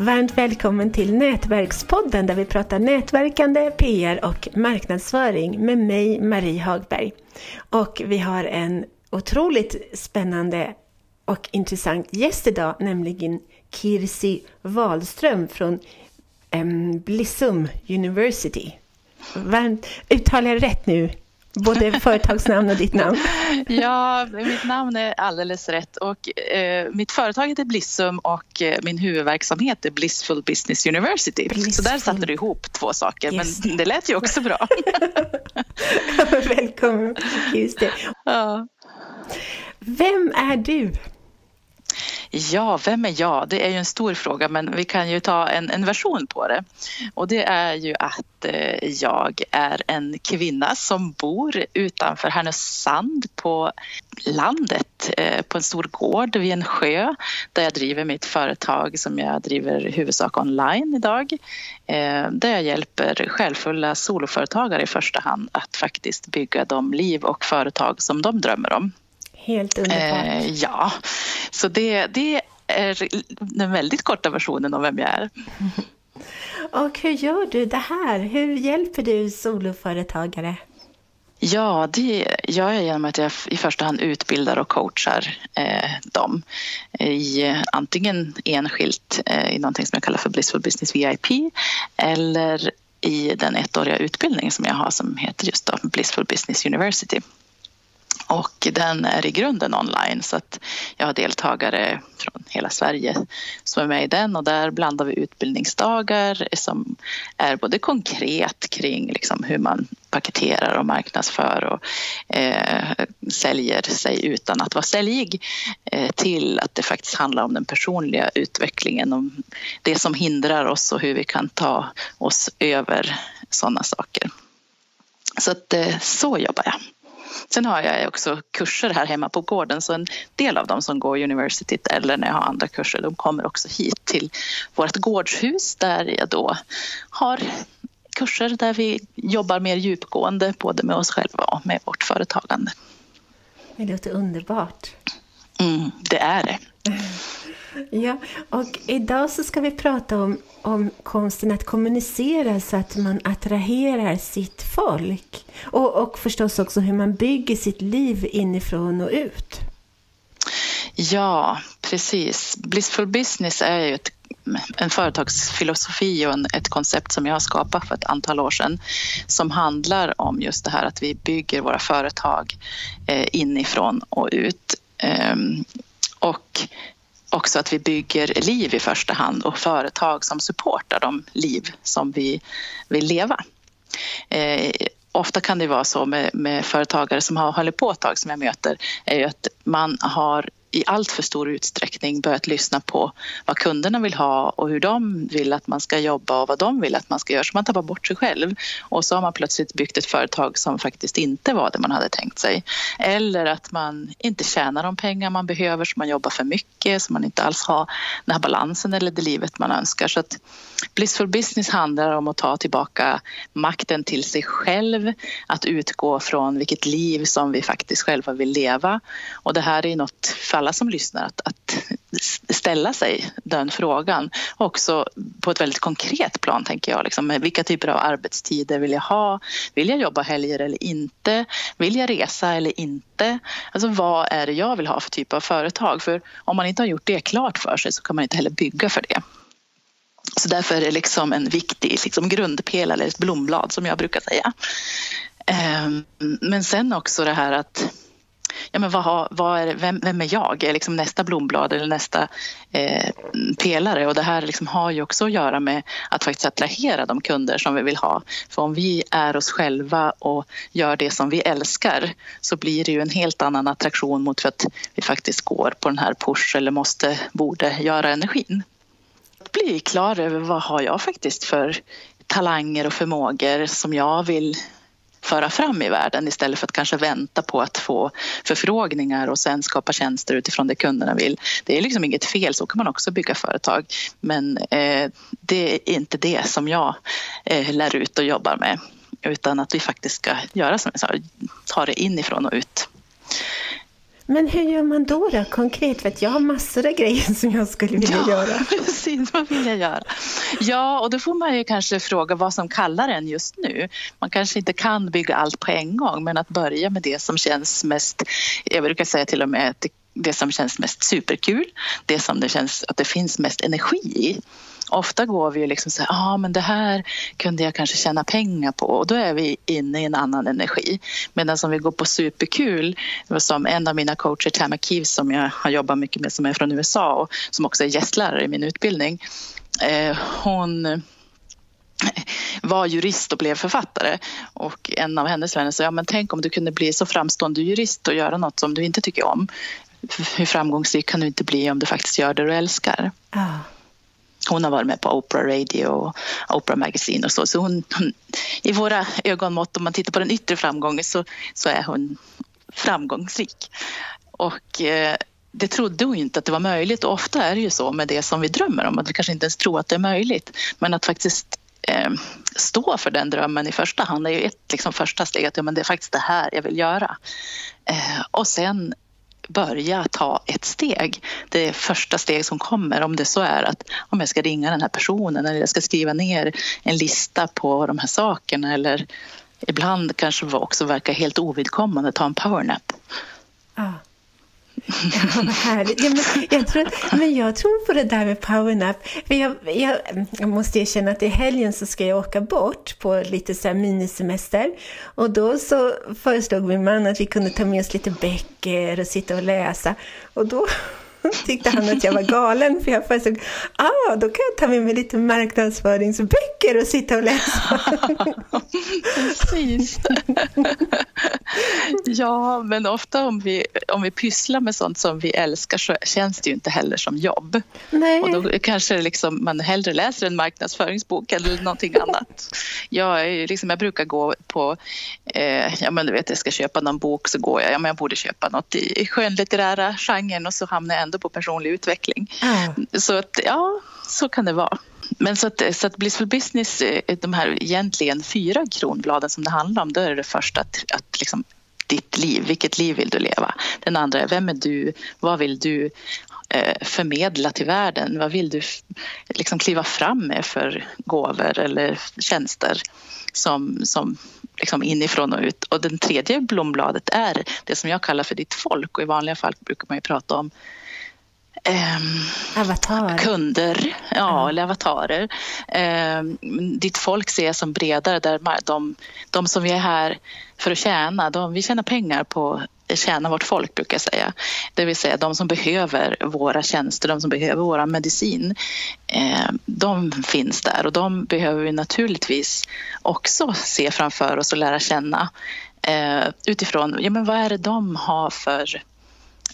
Varmt välkommen till Nätverkspodden där vi pratar nätverkande, PR och marknadsföring med mig Marie Hagberg. Och vi har en otroligt spännande och intressant gäst idag, nämligen Kirsi Wahlström från um, Blissum University. Varmt, uttalar jag rätt nu? Både företagsnamn och ditt namn. Ja, mitt namn är alldeles rätt. Och, eh, mitt företag heter Blissum och eh, min huvudverksamhet är Blissful Business University. Blissful. Så där satte du ihop två saker, yes. men det lät ju också bra. Välkommen, just det. Ja. Vem är du? Ja, vem är jag? Det är ju en stor fråga men vi kan ju ta en, en version på det. Och det är ju att eh, jag är en kvinna som bor utanför Härnösand på landet eh, på en stor gård vid en sjö där jag driver mitt företag som jag driver huvudsak online idag. Eh, där jag hjälper självfulla soloföretagare i första hand att faktiskt bygga de liv och företag som de drömmer om. Helt underbart. Eh, ja, så det, det är den väldigt korta versionen av vem jag är. Och hur gör du det här? Hur hjälper du soloföretagare? Ja, det gör jag genom att jag i första hand utbildar och coachar eh, dem i antingen enskilt eh, i någonting som jag kallar för Blissful Business VIP eller i den ettåriga utbildning som jag har som heter just då Blissful Business University. Och den är i grunden online så att jag har deltagare från hela Sverige som är med i den och där blandar vi utbildningsdagar som är både konkret kring liksom hur man paketerar och marknadsför och eh, säljer sig utan att vara säljig eh, till att det faktiskt handlar om den personliga utvecklingen, om det som hindrar oss och hur vi kan ta oss över sådana saker. Så att eh, så jobbar jag. Sen har jag också kurser här hemma på gården så en del av dem som går universitet eller när jag har andra kurser de kommer också hit till vårt gårdshus där jag då har kurser där vi jobbar mer djupgående både med oss själva och med vårt företagande. Det låter underbart. Mm, det är det. Ja, och idag så ska vi prata om, om konsten att kommunicera så att man attraherar sitt folk. Och, och förstås också hur man bygger sitt liv inifrån och ut. Ja, precis. Blissful business är ju ett, en företagsfilosofi och en, ett koncept som jag har skapat för ett antal år sedan som handlar om just det här att vi bygger våra företag eh, inifrån och ut. Eh, och också att vi bygger liv i första hand och företag som supportar de liv som vi vill leva. Eh, ofta kan det vara så med, med, företagare som har hållit på ett tag som jag möter är ju att man har i allt för stor utsträckning börjat lyssna på vad kunderna vill ha och hur de vill att man ska jobba och vad de vill att man ska göra. Så man tappar bort sig själv och så har man plötsligt byggt ett företag som faktiskt inte var det man hade tänkt sig. Eller att man inte tjänar de pengar man behöver så man jobbar för mycket så man inte alls har den här balansen eller det livet man önskar. Så att Blissful business handlar om att ta tillbaka makten till sig själv, att utgå från vilket liv som vi faktiskt själva vill leva. Och det här är något för alla som lyssnar att, att ställa sig den frågan. Också på ett väldigt konkret plan tänker jag. Liksom, vilka typer av arbetstider vill jag ha? Vill jag jobba helger eller inte? Vill jag resa eller inte? Alltså vad är det jag vill ha för typ av företag? För om man inte har gjort det klart för sig så kan man inte heller bygga för det. Så därför är det liksom en viktig liksom grundpelare, ett blomblad som jag brukar säga. Ehm, men sen också det här att ja, men vad har, vad är, vem, vem, är jag? Är liksom nästa blomblad eller nästa eh, pelare? Och det här liksom har ju också att göra med att faktiskt attrahera de kunder som vi vill ha. För om vi är oss själva och gör det som vi älskar så blir det ju en helt annan attraktion mot att vi faktiskt går på den här push eller måste, borde göra energin Att bli klar över vad har jag faktiskt för talanger och förmågor som jag vill föra fram i världen istället för att kanske vänta på att få förfrågningar och sen skapa tjänster utifrån det kunderna vill. Det är liksom inget fel, så kan man också bygga företag. Men eh, det är inte det som jag eh, lär ut och jobbar med utan att vi faktiskt ska göra som jag sa, ta det inifrån och ut. Men hur gör man då, då konkret? För jag har massor av grejer som jag skulle vilja ja, göra. precis. Vad vill jag göra? Ja, och då får man ju kanske fråga vad som kallar en just nu. Man kanske inte kan bygga allt på en gång, men att börja med det som känns mest... Jag brukar säga till och med att det som känns mest superkul, det som det känns att det finns mest energi i. Ofta går vi ju liksom så här, ah, men det här kunde jag kanske tjäna pengar på och då är vi inne i en annan energi. Medan om vi går på superkul, som en av mina coacher, Tam Keeves som jag har jobbat mycket med som är från USA och som också är gästlärare i min utbildning. Eh, hon eh, var jurist och blev författare. Och en av hennes vänner sa, ja men tänk om du kunde bli så framstående jurist och göra något som du inte tycker om. Hur framgångsrik kan du inte bli om du faktiskt gör det du älskar? Ah. Hon har varit med på Oprah Radio och Oprah Magazine och så. så hon, hon, I våra ögonmått, om man tittar på den yttre framgången, så, så är hon framgångsrik. Och eh, det trodde hon inte att det var möjligt. Och ofta är det ju så med det som vi drömmer om, att vi kanske inte ens tror att det är möjligt. Men att faktiskt eh, stå för den drömmen i första hand är ju ett liksom, första steg. Att ja, men det är faktiskt det här jag vill göra. Eh, och sen börja ta ett steg. Det första steg som kommer, om det så är att om jag ska ringa den här personen eller jag ska skriva ner en lista på de här sakerna eller ibland kanske också verkar helt ovidkommande, ta en powernap. Ja. Vad härligt. Ja, men, jag tror, men jag tror på det där med powernap. Jag, jag, jag måste erkänna att i helgen så ska jag åka bort på lite så här minisemester. Och då så föreslog min man att vi kunde ta med oss lite böcker och sitta och läsa. Och då tyckte han att jag var galen för jag föreslog, ah, då kan jag ta med mig lite marknadsföringsböcker och sitta och läsa. Precis ja, men ofta om vi, om vi pysslar med sånt som vi älskar så känns det ju inte heller som jobb. Nej. Och då kanske liksom man hellre läser en marknadsföringsbok eller någonting annat. Jag, är liksom, jag brukar gå på, eh, ja men du vet jag ska köpa någon bok så går jag, ja men jag borde köpa något i skönlitterära genren och så hamnar jag ändå på personlig utveckling. Mm. Så att, ja, så kan det vara. Men så att, så att Blissful Business, eh, de här egentligen fyra kronbladen som det handlar om, då är det, det första att, att liksom, ditt liv, vilket liv vill du leva? Den andra är, vem är du? Vad vill du eh, förmedla till världen? Vad vill du liksom kliva fram med för gåvor eller tjänster som, som liksom inifrån och ut? Och den tredje blombladet är det som jag kallar för ditt folk och i vanliga fall brukar man ju prata om Avatar. kunder, ja, eller avatarer. Um, ditt folk ser jag som bredare, där de, de som vi är här för att tjäna, de, vi tjänar pengar på att tjäna vårt folk brukar jag säga. Det vill säga de som behöver våra tjänster, de som behöver vår medicin. Um, de finns där och de behöver vi naturligtvis också se framför oss och lära känna utifrån ja, men vad är det de har för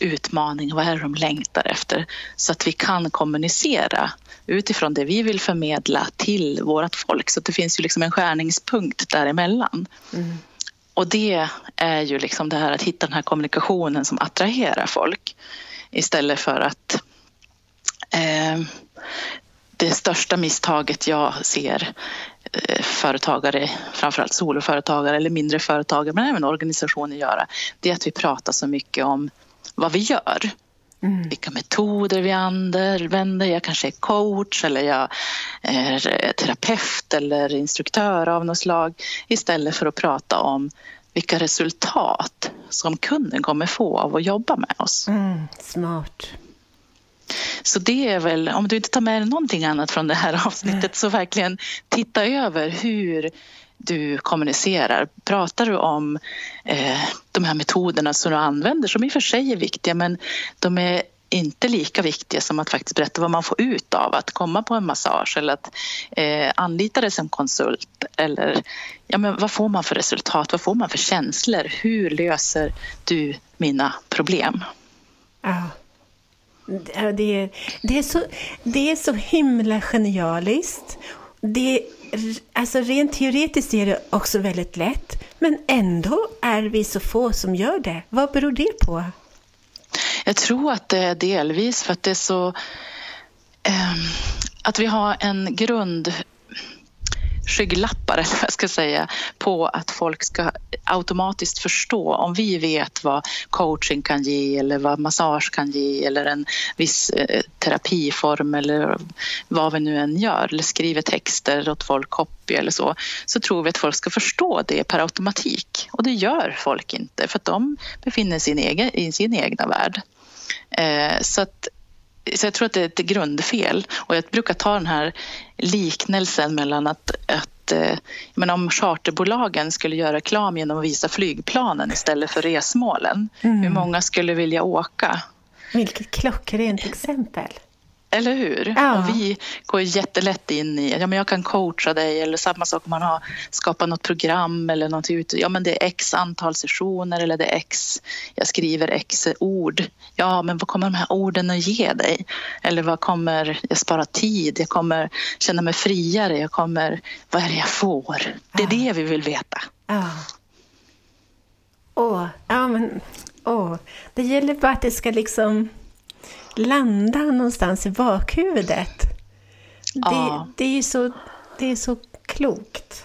utmaning, vad är det de längtar efter? Så att vi kan kommunicera utifrån det vi vill förmedla till vårt folk. Så det finns ju liksom en skärningspunkt däremellan. Mm. Och det är ju liksom det här att hitta den här kommunikationen som attraherar folk istället för att eh, det största misstaget jag ser eh, företagare, framförallt soloföretagare eller mindre företagare men även organisationer göra, det är att vi pratar så mycket om vad vi gör. Mm. Vilka metoder vi använder. Jag kanske är coach eller jag är terapeut eller instruktör av något slag istället för att prata om vilka resultat som kunden kommer få av att jobba med oss. Mm, smart. Så det är väl, om du inte tar med dig någonting annat från det här avsnittet så verkligen titta över hur du kommunicerar. Pratar du om eh, de här metoderna som du använder som i och för sig är viktiga men de är inte lika viktiga som att faktiskt berätta vad man får ut av att komma på en massage eller att eh, anlita dig som konsult. Eller ja, men vad får man för resultat? Vad får man för känslor? Hur löser du mina problem? Ja. Det är, det, är så, det är så himla genialiskt. Det alltså rent teoretiskt är det också väldigt lätt, men ändå är vi så få som gör det. Vad beror det på? Jag tror att det är delvis för att det är så... Eh, att vi har en grund skygglappar, eller vad jag ska säga, på att folk ska automatiskt förstå om vi vet vad coaching kan ge eller vad massage kan ge eller en viss eh, terapiform eller vad vi nu än gör eller skriver texter åt folk, copy eller så, så tror vi att folk ska förstå det per automatik och det gör folk inte för att de befinner sig i sin, egen, i sin egna värld. Eh, så att så jag tror att det är ett grundfel. Och jag brukar ta den här liknelsen mellan att, att eh, men om charterbolagen skulle göra reklam genom att visa flygplanen istället för resmålen, mm. hur många skulle vilja åka? Vilket klockrent exempel. Eller hur? Ja. Och vi går jättelätt in i, ja men jag kan coacha dig eller samma sak om man har skapat något program eller något ut, ja men det är x antal sessioner eller det är x, jag skriver x ord. Ja men vad kommer de här orden att ge dig? Eller vad kommer, jag spara tid, jag kommer känna mig friare, jag kommer, vad är det jag får? Det är ja. det vi vill veta. Ja. Åh, ja men, åh. Det gäller bara att det ska liksom landa någonstans i bakhuvudet. Ja. Det, det, är ju så, det är så klokt.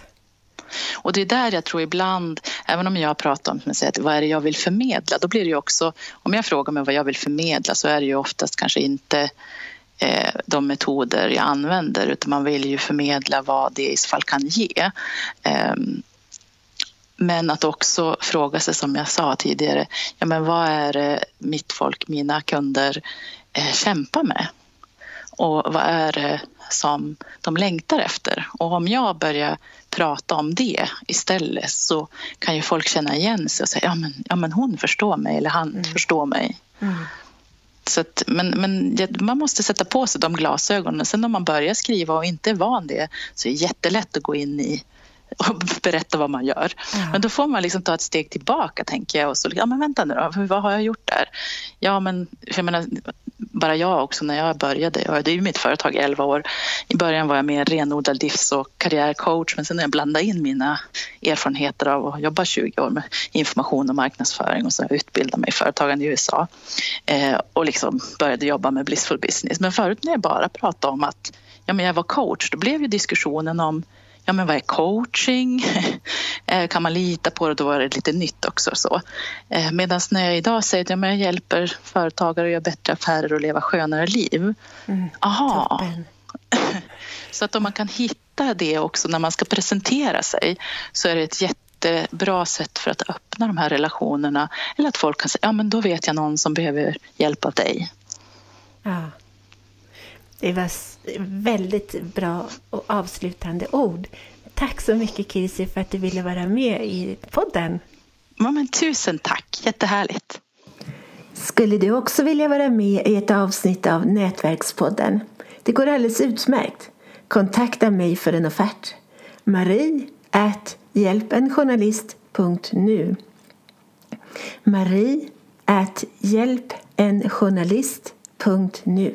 Och det är där jag tror ibland, även om jag pratar om att vad är det jag vill förmedla, då blir det ju också, om jag frågar mig vad jag vill förmedla så är det ju oftast kanske inte eh, de metoder jag använder utan man vill ju förmedla vad det i så fall kan ge. Eh, men att också fråga sig som jag sa tidigare, ja men vad är det mitt folk, mina kunder eh, kämpar med? Och vad är det som de längtar efter? Och om jag börjar prata om det istället så kan ju folk känna igen sig och säga ja men, ja, men hon förstår mig eller han mm. förstår mig. Mm. Så att, men, men man måste sätta på sig de glasögonen. Sen om man börjar skriva och inte är van det så är det jättelätt att gå in i och berätta vad man gör. Mm. Men då får man liksom ta ett steg tillbaka tänker jag och så, ja men vänta nu då, vad har jag gjort där? Ja men, jag menar, bara jag också när jag började, det är ju mitt företag i 11 år. I början var jag mer renodlad livs och karriärcoach men sen när jag blandade in mina erfarenheter av att jobba 20 år med information och marknadsföring och så utbildade mig i företagande i USA eh, och liksom började jobba med blissful business. Men förut när jag bara pratade om att ja, men jag var coach, då blev ju diskussionen om ja men vad är coaching? Eh, kan man lita på det? Då var det lite nytt också. Så. Eh, Medan när jag idag säger att ja, jag hjälper företagare att göra bättre affärer och leva skönare liv. Mm, Aha. Så att om man kan hitta det också när man ska presentera sig så är det ett jättebra sätt för att öppna de här relationerna. Eller att folk kan säga, ja men då vet jag någon som behöver hjälp av dig. Ja. Det var väldigt bra och avslutande ord. Tack så mycket Kirsi för att du ville vara med i podden. Ja, men tusen tack, jättehärligt. Skulle du också vilja vara med i ett avsnitt av Nätverkspodden? Det går alldeles utmärkt. Kontakta mig för en offert. Marie at hjälpenjournalist.nu Marie at hjälpenjournalist.nu